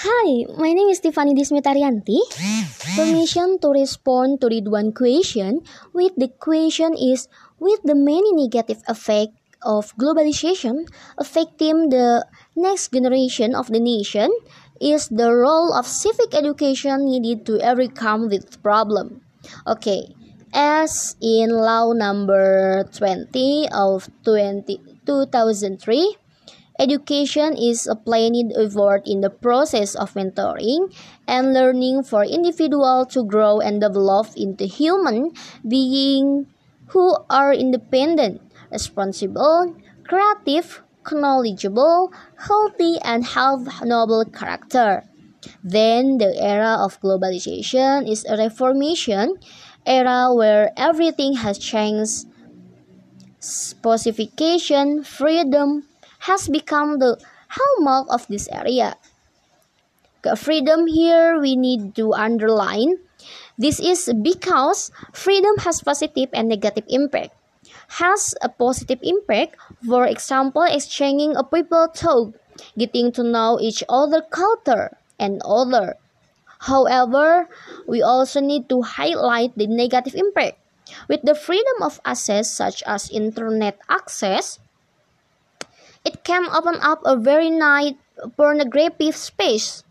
Hi, my name is Tiffany Dismitarianti. Permission to respond to the one question with the question is with the many negative effect of globalization affecting the next generation of the nation is the role of civic education needed to overcome this problem. Okay, as in law number 20 of 20, 2003 Education is a planned effort in the process of mentoring and learning for individual to grow and develop into human beings who are independent, responsible, creative, knowledgeable, healthy, and have noble character. Then the era of globalization is a reformation era where everything has changed. Specification, freedom, has become the hallmark of this area. Freedom here we need to underline. This is because freedom has positive and negative impact. Has a positive impact, for example, exchanging a people talk, getting to know each other culture and other. However, we also need to highlight the negative impact. With the freedom of access such as internet access, can open up a very nice pornographic space.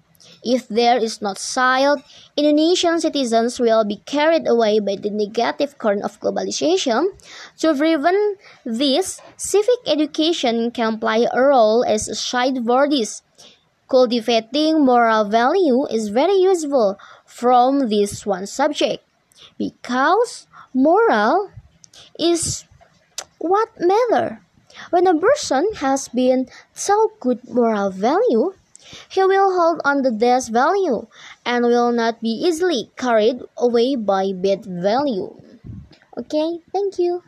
If there is not child, Indonesian citizens will be carried away by the negative current of globalization. To prevent this, civic education can play a role as a side for this. Cultivating moral value is very useful from this one subject because moral is what matter. When a person has been so good moral value, he will hold on to this value and will not be easily carried away by bad value. Okay, thank you.